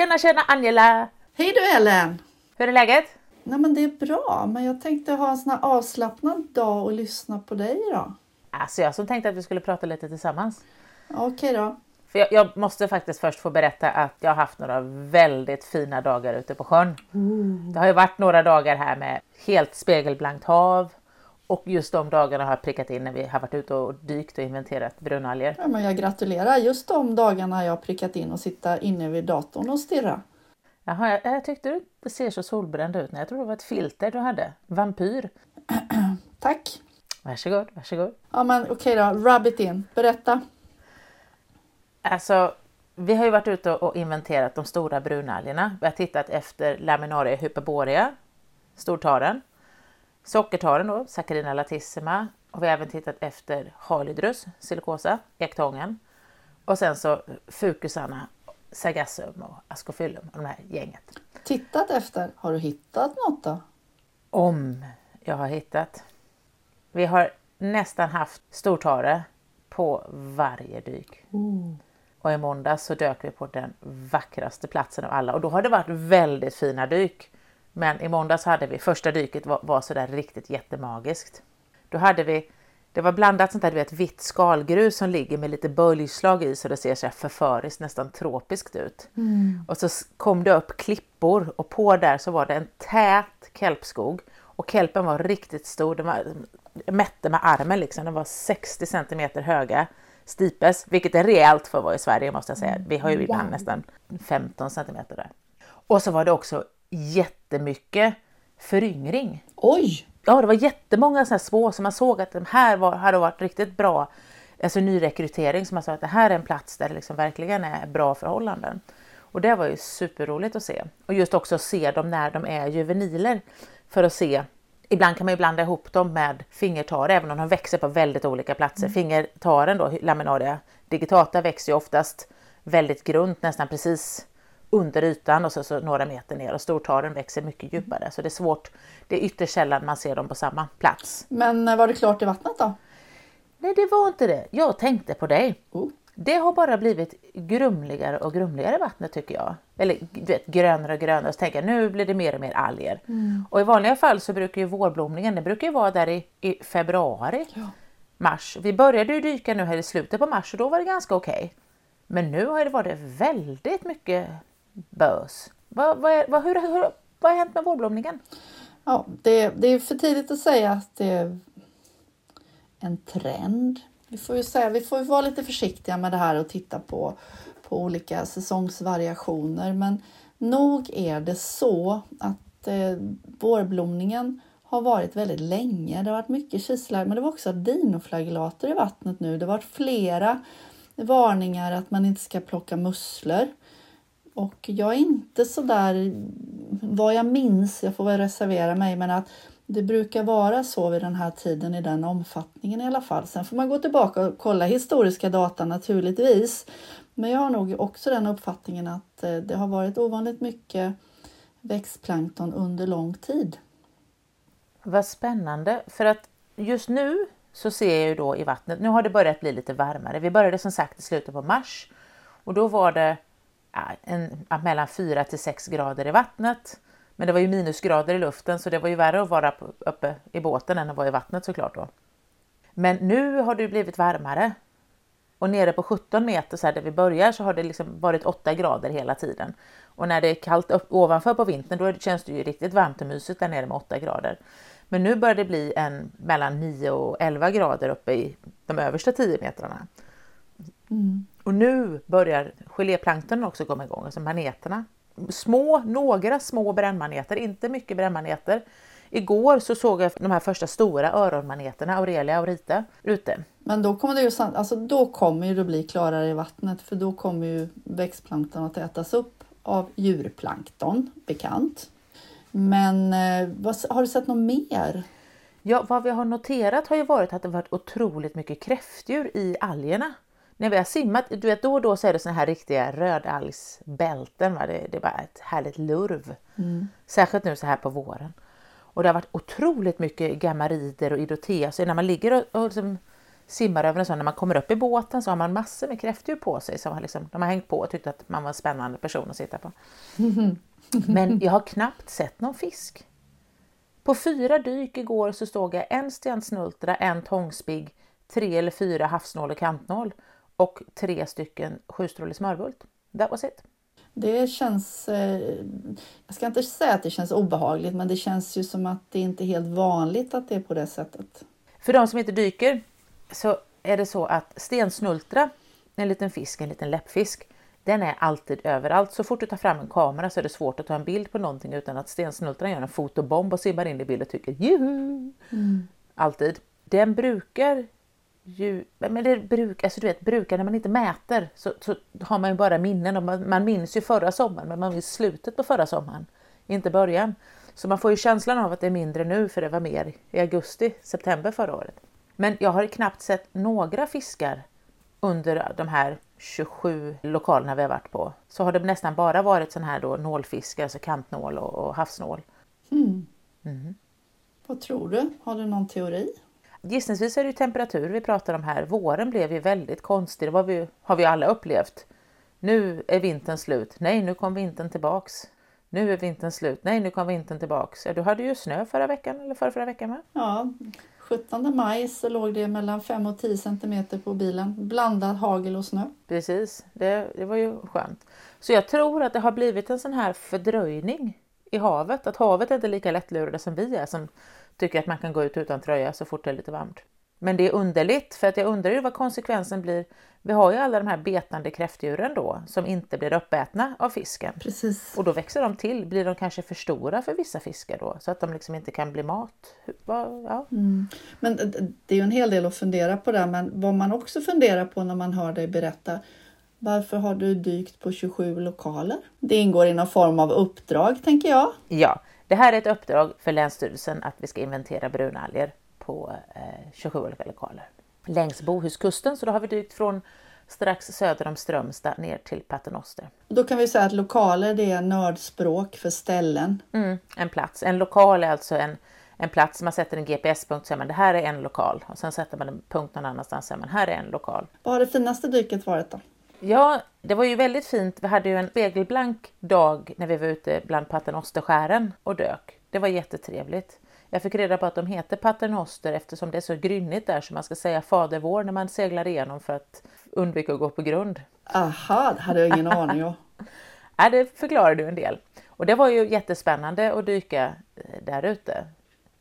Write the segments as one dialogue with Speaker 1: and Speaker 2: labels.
Speaker 1: Tjena tjena Angela!
Speaker 2: Hej du Ellen!
Speaker 1: Hur är läget?
Speaker 2: Nej men det är bra, men jag tänkte ha en sån här avslappnad dag och lyssna på dig idag.
Speaker 1: Alltså jag som tänkte att vi skulle prata lite tillsammans.
Speaker 2: Okej då.
Speaker 1: För jag, jag måste faktiskt först få berätta att jag har haft några väldigt fina dagar ute på sjön. Det har ju varit några dagar här med helt spegelblankt hav och just de dagarna har jag prickat in när vi har varit ute och dykt och inventerat brunalger.
Speaker 2: Ja, men jag gratulerar. Just de dagarna har jag prickat in och sitta inne vid datorn och stirra.
Speaker 1: Jaha, jag, jag tyckte du ser så solbränd ut. Jag tror det var ett filter du hade. Vampyr.
Speaker 2: Tack!
Speaker 1: Varsågod, varsågod.
Speaker 2: Ja men okej då, rub it in. Berätta.
Speaker 1: Alltså, vi har ju varit ute och inventerat de stora brunalgerna. Vi har tittat efter Laminaria hyperborea, stortaren, sockertaren då, Saccharina latissima och vi har även tittat efter Halidrus silikosa, ektången och sen så fukusarna, Sargassum och Ascophyllum, de här gänget.
Speaker 2: Tittat efter. Har du hittat något då?
Speaker 1: Om jag har hittat. Vi har nästan haft stortare på varje dyk. Och i måndags så dök vi på den vackraste platsen av alla och då har det varit väldigt fina dyk. Men i måndags hade vi, första dyket var, var sådär riktigt jättemagiskt. Då hade vi, det var blandat sånt där du vet vitt skalgrus som ligger med lite böljslag i så det ser så här förföriskt, nästan tropiskt ut. Och så kom det upp klippor och på där så var det en tät kelpskog och kelpen var riktigt stor, den var, mätte med armen liksom, den var 60 centimeter höga stipes, vilket är rejält för att vara i Sverige måste jag säga. Vi har ju ibland nästan 15 centimeter där. Och så var det också jättemycket föryngring.
Speaker 2: Oj!
Speaker 1: Ja, det var jättemånga sådana små som man såg att de här var, hade varit riktigt bra, alltså nyrekrytering, som man sa att det här är en plats där det liksom verkligen är bra förhållanden. Och det var ju superroligt att se. Och just också se dem när de är juveniler för att se Ibland kan man ju blanda ihop dem med fingertare även om de växer på väldigt olika platser. Fingertaren då, Laminaria digitata växer ju oftast väldigt grunt, nästan precis under ytan och så, så några meter ner och stortaren växer mycket djupare. Så det är svårt, det är ytterst sällan man ser dem på samma plats.
Speaker 2: Men eh, var det klart i vattnet då?
Speaker 1: Nej, det var inte det. Jag tänkte på dig.
Speaker 2: Oh.
Speaker 1: Det har bara blivit grumligare och grumligare vattnet tycker jag. Eller du vet, grönare och grönare. Så tänker jag nu blir det mer och mer alger. Och i vanliga fall så brukar ju vårblomningen, det brukar ju vara där i, i februari, mars. Vi började ju dyka nu här i slutet på mars och då var det ganska okej. Men nu har det varit väldigt mycket bös. Vad, vad, är- vad, hur, hur, vad har hänt med vårblomningen?
Speaker 2: Ja, det, det är för tidigt att säga att det är en trend. Vi får ju säga, vi får vara lite försiktiga med det här och titta på, på olika säsongsvariationer. Men nog är det så att eh, vårblomningen har varit väldigt länge. Det har varit mycket kislar, men det var också dinoflagellater i vattnet nu. Det har varit flera varningar att man inte ska plocka musslor. Och jag är inte så där vad jag minns, jag får väl reservera mig, men att det brukar vara så vid den här tiden i den omfattningen i alla fall. Sen får man gå tillbaka och kolla historiska data naturligtvis. Men jag har nog också den uppfattningen att eh, det har varit ovanligt mycket växtplankton under lång tid.
Speaker 1: Vad spännande, för att just nu så ser jag ju då i vattnet, nu har det börjat bli lite varmare. Vi började som sagt i slutet på mars och då var det Eh, en, mellan 4 till 6 grader i vattnet. Men det var ju minusgrader i luften så det var ju värre att vara uppe i båten än att vara i vattnet såklart då. Men nu har det blivit varmare. Och nere på 17 meter så här där vi börjar så har det liksom varit 8 grader hela tiden. Och när det är kallt upp, ovanför på vintern då känns det ju riktigt varmt och mysigt där nere med 8 grader. Men nu börjar det bli en mellan 9 och 11 grader uppe i de översta 10 metrarna. Mm. Och nu börjar geléplankton också komma igång, alltså maneterna. Små, några små brännmaneter, inte mycket brännmaneter. Igår så såg jag de här första stora öronmaneterna, Aurelia aurita, ute.
Speaker 2: Men då kommer det ju, alltså då kommer ju det bli klarare i vattnet för då kommer ju växtplankton att ätas upp av djurplankton, bekant. Men eh, vad, har du sett något mer?
Speaker 1: Ja, vad vi har noterat har ju varit att det varit otroligt mycket kräftdjur i algerna. När vi har simmat, du vet då och då så är det såna här riktiga rödalgsbälten, va? Det, det är bara ett härligt lurv. Särskilt nu så här på våren. Och det har varit otroligt mycket gammarider och idotea, så när man ligger och, och liksom simmar över en sån, när man kommer upp i båten så har man massor med kräftdjur på sig som har liksom, de har hängt på och tyckt att man var en spännande person att sitta på. Men jag har knappt sett någon fisk. På fyra dyk igår så stod jag en stensnultra, en tångspigg, tre eller fyra havsnål och kantnål och tre stycken sjustrålig smörbult. That was it.
Speaker 2: Det känns, eh, jag ska inte säga att det känns obehagligt, men det känns ju som att det inte är helt vanligt att det är på det sättet.
Speaker 1: För de som inte dyker så är det så att stensnultra, en liten fisk, en liten läppfisk, den är alltid överallt. Så fort du tar fram en kamera så är det svårt att ta en bild på någonting utan att stensnultran gör en fotobomb och simmar in i bild och tycker juhu! Mm. Alltid. Den brukar ju, men det brukar, alltså du vet, brukar när man inte mäter så, så har man ju bara minnen och man, man minns ju förra sommaren men man minns slutet på förra sommaren, inte början. Så man får ju känslan av att det är mindre nu för det var mer i augusti, september förra året. Men jag har knappt sett några fiskar under de här 27 lokalerna vi har varit på. Så har det nästan bara varit sån här då nålfiskar, alltså kantnål och, och havsnål.
Speaker 2: Mm. Mm. Vad tror du? Har du någon teori?
Speaker 1: Gissningsvis är det ju temperatur vi pratar om här. Våren blev ju väldigt konstig, det vi, har vi alla upplevt. Nu är vintern slut. Nej, nu kom vintern tillbaks. Nu är vintern slut. Nej, nu kom vintern tillbaks. Ja, du hade ju snö förra veckan eller förra, förra veckan med.
Speaker 2: Ja, 17 maj så låg det mellan 5 och 10 centimeter på bilen. Blandad hagel och snö.
Speaker 1: Precis, det, det var ju skönt. Så jag tror att det har blivit en sån här fördröjning i havet. Att havet är inte lika lättlurade som vi är som tycker att man kan gå ut utan tröja så fort det är lite varmt. Men det är underligt för att jag undrar ju vad konsekvensen blir. Vi har ju alla de här betande kräftdjuren då som inte blir uppätna av fisken.
Speaker 2: Precis.
Speaker 1: Och då växer de till. Blir de kanske för stora för vissa fiskar då så att de liksom inte kan bli mat? Ja.
Speaker 2: Mm. Men det är ju en hel del att fundera på där men vad man också funderar på när man hör dig berätta varför har du dykt på 27 lokaler? Det ingår i någon form av uppdrag tänker jag.
Speaker 1: Ja, det här är ett uppdrag för Länsstyrelsen att vi ska inventera brunalger på eh, 27 olika lokaler. Längs Bohuskusten, så då har vi dykt från strax söder om Strömstad ner till Paternoster.
Speaker 2: Då kan vi säga att lokaler det är nördspråk för ställen.
Speaker 1: Mm, en plats. En lokal är alltså en, en plats, man sätter en GPS-punkt och säger man det här är en lokal och sen sätter man en punkt någon annanstans och säger man här är en lokal.
Speaker 2: Vad har det finaste dyket varit då?
Speaker 1: Ja, det var ju väldigt fint. Vi hade ju en spegelblank dag när vi var ute bland paternosterskären och dök. Det var jättetrevligt. Jag fick reda på att de heter paternoster eftersom det är så grynnigt där så man ska säga fader vår när man seglar igenom för att undvika att gå på grund.
Speaker 2: Aha, det hade jag ingen aning om.
Speaker 1: ja, det förklarar du en del. Och det var ju jättespännande att dyka eh, där ute.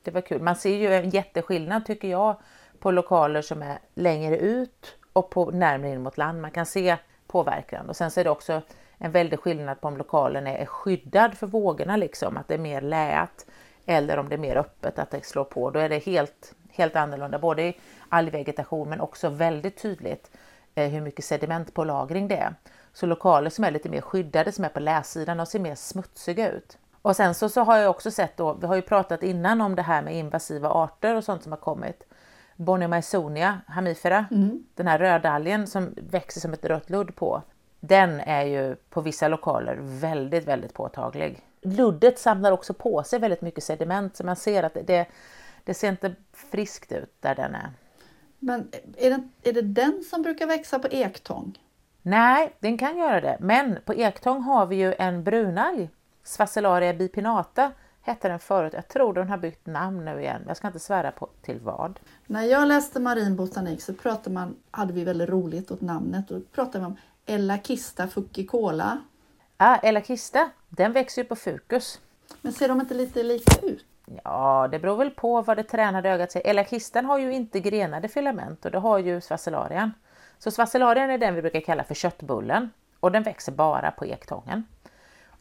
Speaker 1: Det var kul. Man ser ju en jätteskillnad tycker jag på lokaler som är längre ut och på närmare in mot land. Man kan se påverkan och sen så är det också en väldig skillnad på om lokalen är skyddad för vågorna liksom, att det är mer läat eller om det är mer öppet, att det slår på. Då är det helt, helt annorlunda, både i algvegetation men också väldigt tydligt eh, hur mycket sediment på lagring det är. Så lokaler som är lite mer skyddade, som är på läsidan, de ser mer smutsiga ut. Och sen så, så har jag också sett då, vi har ju pratat innan om det här med invasiva arter och sånt som har kommit. Bonniomysonia hamifera, mm. den här rödalgen som växer som ett rött ludd på, den är ju på vissa lokaler väldigt, väldigt påtaglig. Luddet samlar också på sig väldigt mycket sediment så man ser att det, det ser inte friskt ut där den är.
Speaker 2: Men är det, är det den som brukar växa på ektång?
Speaker 1: Nej, den kan göra det. Men på ektång har vi ju en brunalg, Svacellaria bipinata hette den förut. Jag tror den har bytt namn nu igen. Jag ska inte svära på till vad.
Speaker 2: När jag läste marin botanik så pratade man, hade vi väldigt roligt åt namnet. Då pratade vi om Ellakista fucicola.
Speaker 1: Ah, Ellakista, den växer ju på fukus.
Speaker 2: Men ser de inte lite lika ut?
Speaker 1: Ja, det beror väl på vad det tränade ögat säger. Ellakistan har ju inte grenade filament och det har ju svacellarian. Så svacellarian är den vi brukar kalla för köttbullen och den växer bara på ektången.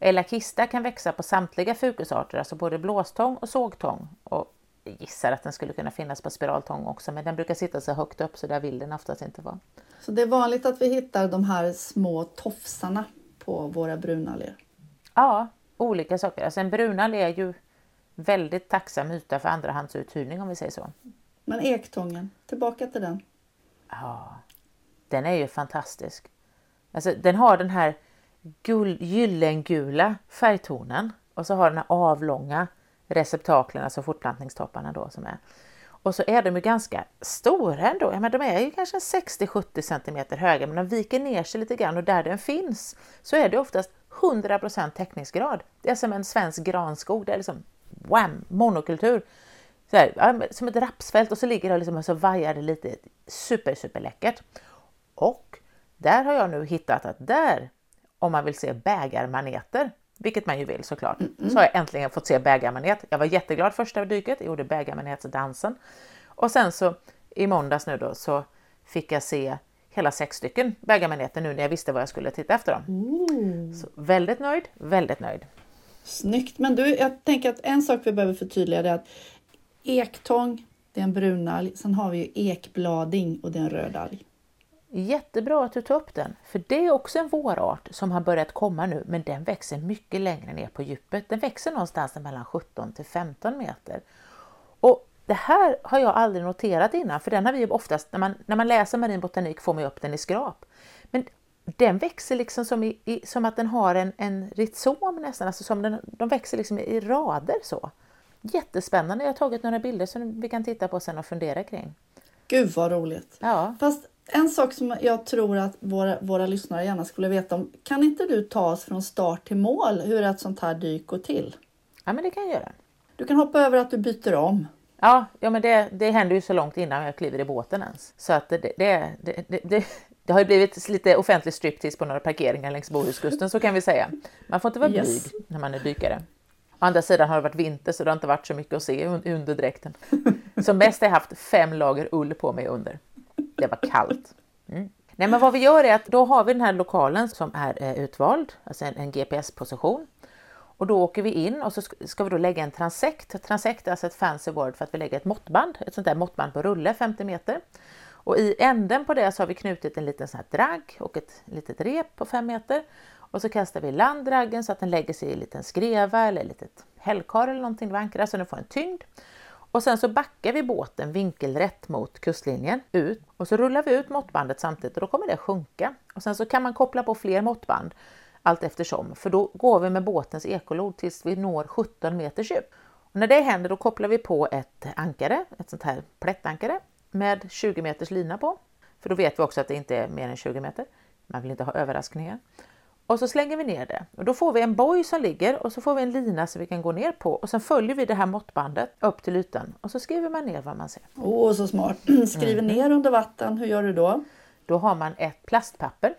Speaker 1: Elakista kan växa på samtliga fukusarter, alltså både blåstång och sågtång. Och jag gissar att den skulle kunna finnas på spiraltång också, men den brukar sitta så högt upp så där vill den oftast inte vara.
Speaker 2: Så det är vanligt att vi hittar de här små tofsarna på våra brunalger?
Speaker 1: Ja, olika saker. Alltså en brunalg är ju väldigt tacksam yta för andrahandsuthyrning om vi säger så.
Speaker 2: Men ektången, tillbaka till den.
Speaker 1: Ja, den är ju fantastisk. Alltså, den har den här gul, gyllengula färgtonen och så har den här avlånga receptaklerna, alltså fortplantningstopparna då som är. Och så är de ju ganska stora ändå. Ja, men de är ju kanske 60-70 cm höga men de viker ner sig lite grann och där den finns så är det oftast 100% täckningsgrad. Det är som en svensk granskog. Det är liksom wham, monokultur. Så här, som ett rapsfält och så ligger det liksom och så vajar det lite. Super, super läckert. Och där har jag nu hittat att där, om man vill se bägarmaneter, vilket man ju vill såklart, mm -mm. så har jag äntligen fått se bägarmanet. Jag var jätteglad första dyket, jag gjorde bägarmanetsdansen. Och sen så i måndags nu då så fick jag se hela sex stycken bägarmaneter nu när jag visste vad jag skulle titta efter dem. Mm. Så väldigt nöjd, väldigt nöjd.
Speaker 2: Snyggt! Men du, jag tänker att en sak vi behöver förtydliga är att ektång, det är en brunalg. Sen har vi ju ekblading och det är en rödalg.
Speaker 1: Jättebra att du tog upp den, för det är också en vårart som har börjat komma nu, men den växer mycket längre ner på djupet. Den växer någonstans mellan 17 till 15 meter. Och det här har jag aldrig noterat innan, för den har vi oftast, när man, när man läser marin botanik får man upp den i skrap. Men den växer liksom som, i, i, som att den har en, en rizom nästan, alltså som den, de växer liksom i rader så. Jättespännande, jag har tagit några bilder som vi kan titta på sen och fundera kring.
Speaker 2: Gud vad roligt!
Speaker 1: Ja.
Speaker 2: Fast en sak som jag tror att våra, våra lyssnare gärna skulle veta om. Kan inte du ta oss från start till mål hur ett sånt här dyk går till?
Speaker 1: Ja, men det kan jag göra.
Speaker 2: Du kan hoppa över att du byter om.
Speaker 1: Ja, ja men det, det händer ju så långt innan jag kliver i båten ens. Så att det, det, det, det, det har ju blivit lite offentlig striptease på några parkeringar längs Bohuskusten så kan vi säga. Man får inte vara yes. blyg när man är dykare. Å andra sidan har det varit vinter så det har inte varit så mycket att se i underdräkten. Som mest har jag haft fem lager ull på mig under. Det var kallt. Mm. Nej, men vad vi gör är att då har vi den här lokalen som är eh, utvald, alltså en, en GPS-position. Och då åker vi in och så ska vi då lägga en transekt. Transekt är alltså ett fancy word för att vi lägger ett måttband, ett sånt där måttband på rulle 50 meter. Och i änden på det så har vi knutit en liten sån här dragg och ett litet rep på 5 meter. Och så kastar vi land draggen så att den lägger sig i en liten skreva eller ett litet hällkar eller någonting vankra så den får en tyngd. Och sen så backar vi båten vinkelrätt mot kustlinjen ut och så rullar vi ut måttbandet samtidigt och då kommer det sjunka. Och sen så kan man koppla på fler måttband allt eftersom, för då går vi med båtens ekolod tills vi når 17 meters djup. Och när det händer då kopplar vi på ett ankare, ett sånt här plättankare med 20 meters lina på. För då vet vi också att det inte är mer än 20 meter. Man vill inte ha överraskningar. Och så slänger vi ner det och då får vi en boj som ligger och så får vi en lina som vi kan gå ner på och sen följer vi det här måttbandet upp till ytan och så skriver man ner vad man ser.
Speaker 2: Åh, oh, så smart! Skriver mm. ner under vatten, hur gör du då?
Speaker 1: Då har man ett plastpapper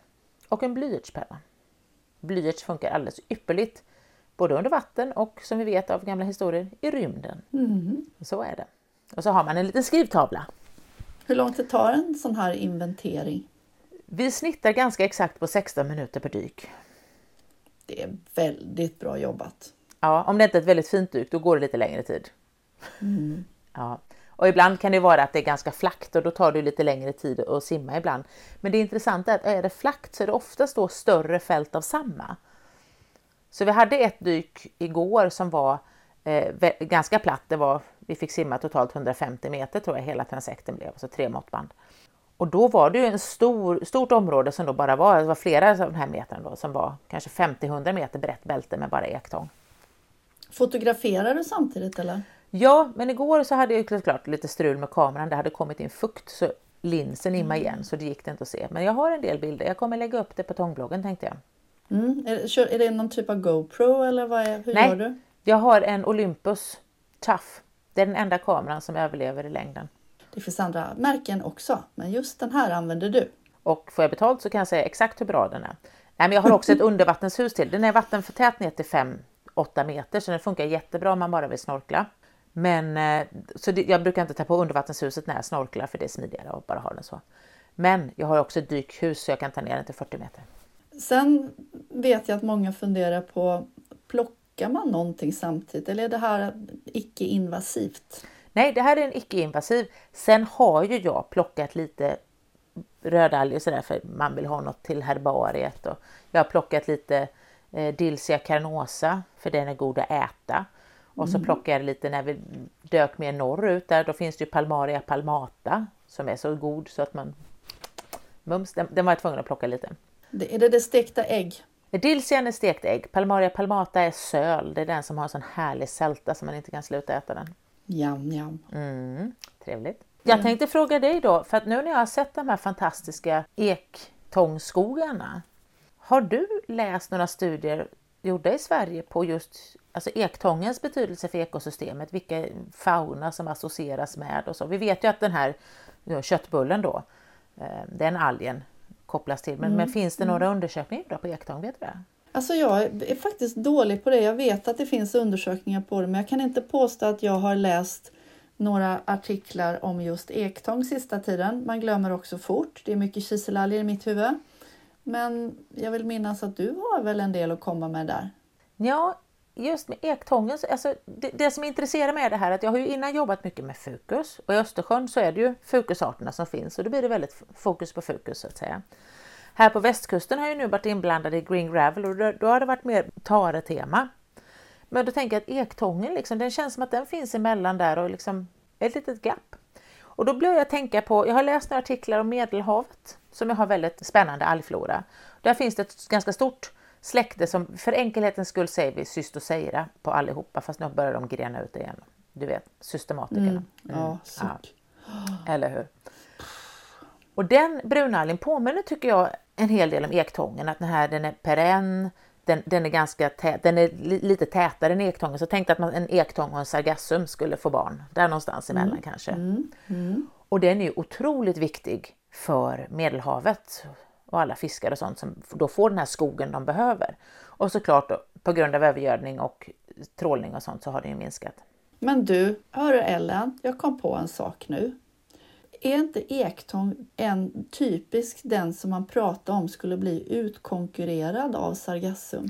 Speaker 1: och en blyertspenna. Blyerts funkar alldeles ypperligt både under vatten och som vi vet av gamla historier i rymden. Mm. Så är det. Och så har man en liten skrivtavla.
Speaker 2: Hur långt det tar en sån här inventering?
Speaker 1: Vi snittar ganska exakt på 16 minuter per dyk.
Speaker 2: Det är väldigt bra jobbat.
Speaker 1: Ja, om det inte är ett väldigt fint dyk då går det lite längre tid.
Speaker 2: Mm.
Speaker 1: Ja. Och ibland kan det vara att det är ganska flackt och då tar det lite längre tid att simma ibland. Men det intressanta är att är det flackt så är det oftast då större fält av samma. Så vi hade ett dyk igår som var eh, ganska platt. Det var, vi fick simma totalt 150 meter tror jag hela transekten blev, alltså tre måttband. Och då var det ju en stor, stort område som då bara var, det var flera av de här metrarna då, som var kanske 50-100 meter brett bälte med bara ektång.
Speaker 2: Fotograferar du samtidigt eller?
Speaker 1: Ja, men igår så hade jag såklart lite strul med kameran. Det hade kommit in fukt så linsen immade igen så det gick det inte att se. Men jag har en del bilder. Jag kommer lägga upp det på tångbloggen tänkte jag.
Speaker 2: Mm. Är, är det någon typ av GoPro eller vad är, hur
Speaker 1: Nej,
Speaker 2: gör du?
Speaker 1: jag har en Olympus Tough. Det är den enda kameran som överlever i längden.
Speaker 2: Det finns andra märken också, men just den här använder du.
Speaker 1: Och får jag betalt så kan jag säga exakt hur bra den är. Nej, men jag har också ett undervattenshus till. Den är vattenförtät ner till 5-8 meter så den funkar jättebra om man bara vill snorkla. Men eh, så det, jag brukar inte ta på undervattenshuset när jag snorklar för det är smidigare att bara ha den så. Men jag har också ett dykhus så jag kan ta ner den till 40 meter.
Speaker 2: Sen vet jag att många funderar på plockar man någonting samtidigt eller är det här icke-invasivt?
Speaker 1: Nej, det här är en icke-invasiv. Sen har ju jag plockat lite rödalger sådär för man vill ha något till herbariet och jag har plockat lite eh, Dilcia carnosa för den är god att äta. Och så mm. plockade jag lite när vi dök mer norrut där, då finns det ju Palmaria palmata som är så god så att man mums, den, den var jag tvungen att plocka lite.
Speaker 2: Det, är det det stekta ägg?
Speaker 1: Dilsian är stekt ägg, Palmaria palmata är söl, det är den som har en sån härlig sälta som man inte kan sluta äta den.
Speaker 2: Jam, jam.
Speaker 1: Mm, Trevligt. Jag tänkte fråga dig då, för att nu när jag har sett de här fantastiska ektångskogarna, har du läst några studier gjorda i Sverige på just alltså ektångens betydelse för ekosystemet, vilka fauna som associeras med och så. Vi vet ju att den här köttbullen då, eh, den algen kopplas till, men, mm. men finns det några mm. undersökningar på ektång? Vet du det?
Speaker 2: Alltså jag är faktiskt dålig på det. Jag vet att det finns undersökningar på det, men jag kan inte påstå att jag har läst några artiklar om just ektång sista tiden. Man glömmer också fort. Det är mycket kiselalger i mitt huvud. Men jag vill minnas att du har väl en del att komma med där?
Speaker 1: Ja, just med ektången, alltså det, det, som intresserar mig är det här att jag har ju innan jobbat mycket med fukus och i Östersjön så är det ju fukusarterna som finns och då blir det väldigt fokus på fukus så att säga. Här på västkusten har jag nu varit inblandad i green gravel och då, då har det varit mer tare-tema. Men då tänker jag att ektången, liksom, den känns som att den finns emellan där och liksom ett litet gap. Och då börjar jag tänka på, jag har läst några artiklar om Medelhavet som jag har väldigt spännande algflora. Där finns det ett ganska stort släkte som för enkelhetens skull säger vi cystoseira på allihopa fast nu börjar de grena ut igen. Du vet, systematikerna. Mm.
Speaker 2: Ja, ja,
Speaker 1: Eller hur? Och den brunalgen påminner tycker jag en hel del om ektången, att den här den är perenn, den, den är ganska tät, den är li, lite tätare än ektången. Så tänkte att man, en ektång och en sargassum skulle få barn, där någonstans emellan mm. kanske. Mm. Mm. Och den är otroligt viktig för Medelhavet och alla fiskar och sånt som då får den här skogen de behöver. Och såklart då, på grund av övergödning och trålning och sånt så har den ju minskat.
Speaker 2: Men du, hör Ellen, jag kom på en sak nu. Är inte ektång en typisk den som man pratar om skulle bli utkonkurrerad av sargassum?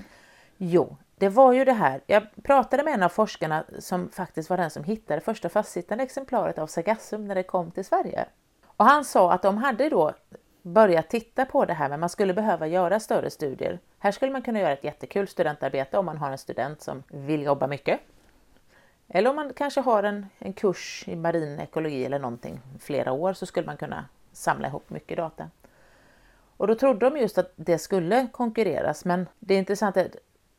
Speaker 1: Jo, det var ju det här. Jag pratade med en av forskarna som faktiskt var den som hittade första fastsittande exemplaret av sargassum när det kom till Sverige. Och han sa att de hade då börjat titta på det här men man skulle behöva göra större studier. Här skulle man kunna göra ett jättekul studentarbete om man har en student som vill jobba mycket. Eller om man kanske har en, en kurs i marin ekologi eller någonting flera år så skulle man kunna samla ihop mycket data. Och då trodde de just att det skulle konkurreras men det är intressant att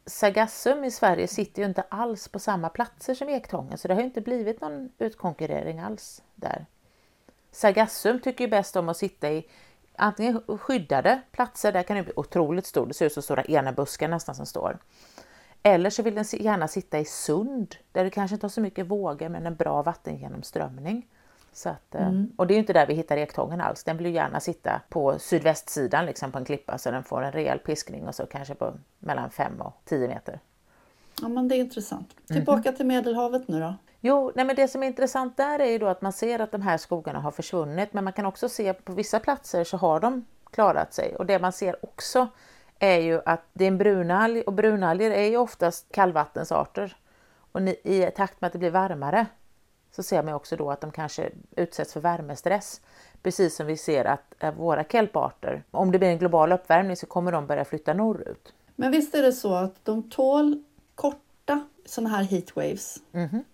Speaker 1: Sagassum i Sverige sitter ju inte alls på samma platser som ektången så det har inte blivit någon utkonkurrering alls där. Sargassum tycker ju bäst om att sitta i antingen skyddade platser, där kan det bli otroligt stor, det ser ut som stora enebuskar nästan som står. Eller så vill den gärna sitta i sund, där du kanske inte har så mycket vågor men en bra vattengenomströmning. Så att, eh, mm. Och det är inte där vi hittar ektången alls, den vill ju gärna sitta på sydvästsidan liksom på en klippa så den får en rejäl piskning och så kanske på mellan 5 och 10 meter.
Speaker 2: Ja men det är intressant. Tillbaka mm. till Medelhavet nu då.
Speaker 1: Jo, nej men det som är intressant där är ju då att man ser att de här skogarna har försvunnit men man kan också se på vissa platser så har de klarat sig och det man ser också är ju att det är en brunalg och brunalger är ju oftast kallvattensarter och i takt med att det blir varmare så ser man också då att de kanske utsätts för värmestress. Precis som vi ser att eh, våra kelparter, om det blir en global uppvärmning så kommer de börja flytta norrut.
Speaker 2: Men visst är det så att de tål korta sådana här heatwaves?
Speaker 1: Mm -hmm.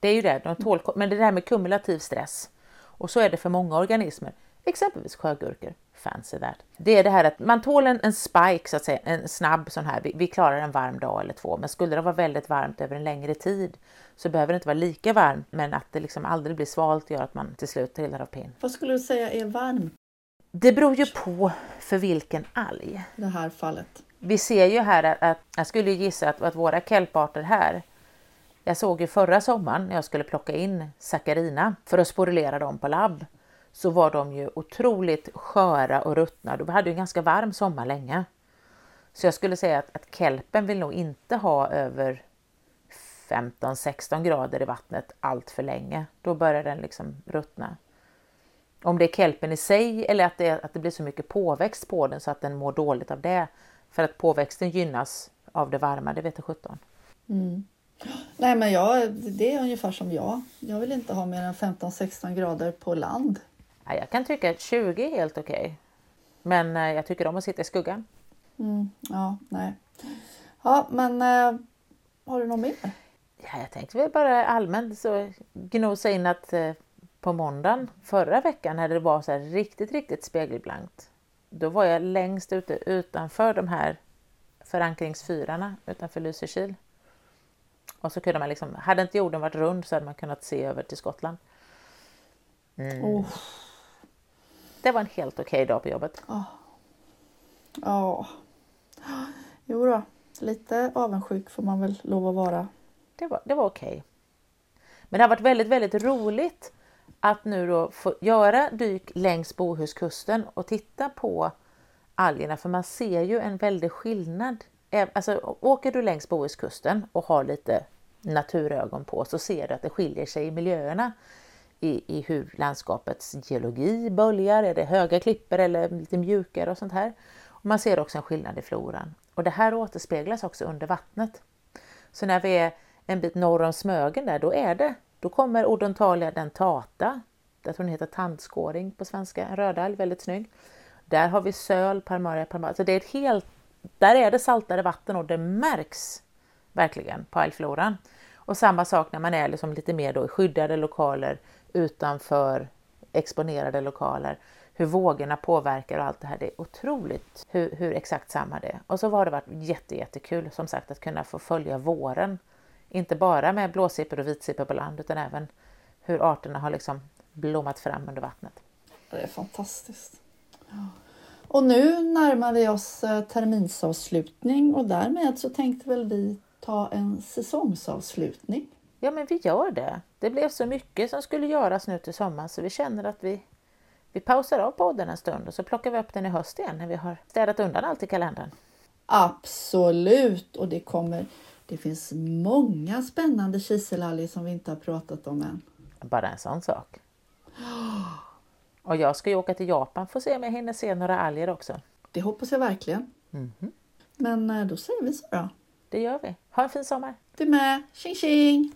Speaker 1: Det är ju det, de tål, men det där med kumulativ stress. Och så är det för många organismer, exempelvis sjögurkor. Fancy that. Det är det här att man tål en, en spike, så att säga, en snabb sån här. Vi, vi, klarar en varm dag eller två, men skulle det vara väldigt varmt över en längre tid så behöver det inte vara lika varmt, men att det liksom aldrig blir svalt gör att man till slut trillar av pinn.
Speaker 2: Vad skulle du säga är varmt?
Speaker 1: Det beror ju på för vilken alg.
Speaker 2: Det här fallet.
Speaker 1: Vi ser ju här att, att jag skulle gissa att, att våra kelparter här jag såg ju förra sommaren när jag skulle plocka in saccharina för att sporulera dem på labb så var de ju otroligt sköra och ruttna. Vi hade ju en ganska varm sommar länge. Så jag skulle säga att, att kelpen vill nog inte ha över 15-16 grader i vattnet allt för länge. Då börjar den liksom ruttna. Om det är kelpen i sig eller att det, att det blir så mycket påväxt på den så att den mår dåligt av det. För att påväxten gynnas av det varma, det vet jag sjutton.
Speaker 2: Mm. Nej men jag, det är ungefär som jag. Jag vill inte ha mer än 15-16 grader på land.
Speaker 1: Ja, jag kan tycka att 20 är helt okej. Okay. Men eh, jag tycker om att sitta i skuggan.
Speaker 2: Mm, ja, nej. Ja, men äh, har du något mer?
Speaker 1: Ja, jag tänkte väl bara allmänt så gnosa in att äh, på måndagen förra veckan när det var så riktigt, riktigt spegelblankt. Då var jag längst ute utanför de här förankringsfyrarna utanför Lysekil. Och så kunde man liksom, hade inte jorden varit rund så hade man kunnat se över till Skottland.
Speaker 2: Oh,
Speaker 1: Det var en helt okej dag på jobbet.
Speaker 2: ja. Jo då, lite avundsjuk får man väl lov att vara.
Speaker 1: Det var, det var okej. Men det har varit väldigt, väldigt roligt att nu då få göra dyk längs Bohuskusten och titta på algerna för man ser ju en väldig skillnad. Alltså, åker du längs Bohuskusten och har lite naturögon på så ser du att det skiljer sig i miljöerna i, i hur landskapets geologi böljar, är det höga klippor eller lite mjukare och sånt här. Och man ser också en skillnad i floran. Och det här återspeglas också under vattnet. Så när vi är en bit norr om Smögen där, då är det, då kommer Odontalia dentata, jag tror den heter tandskåring på svenska, en rödalg, väldigt snygg. Där har vi söl, parmaria, parmaria. Så det är ett helt, där är det saltare vatten och det märks verkligen på algfloran. Och samma sak när man är liksom lite mer då i skyddade lokaler utanför exponerade lokaler. Hur vågorna påverkar och allt det här. Det är otroligt hur, hur exakt samma det är. Och så har det varit jätte, jättekul som sagt att kunna få följa våren. Inte bara med blåsippor och vitsippor på land utan även hur arterna har liksom blommat fram under vattnet.
Speaker 2: Det är fantastiskt. Och nu närmar vi oss eh, terminsavslutning och därmed så tänkte väl vi ta en säsongsavslutning.
Speaker 1: Ja, men vi gör det. Det blev så mycket som skulle göras nu till sommaren så vi känner att vi, vi pausar av podden en stund och så plockar vi upp den i höst igen när vi har städat undan allt i kalendern.
Speaker 2: Absolut! Och det kommer... Det finns många spännande kiselalger som vi inte har pratat om än.
Speaker 1: Bara en sån sak. Och jag ska ju åka till Japan för att se om jag hinner se några alger också.
Speaker 2: Det hoppas jag verkligen. Men eh, då säger vi så då.
Speaker 1: Det gör vi. Ha en fin sommar!
Speaker 2: Du med! Tjing tjing!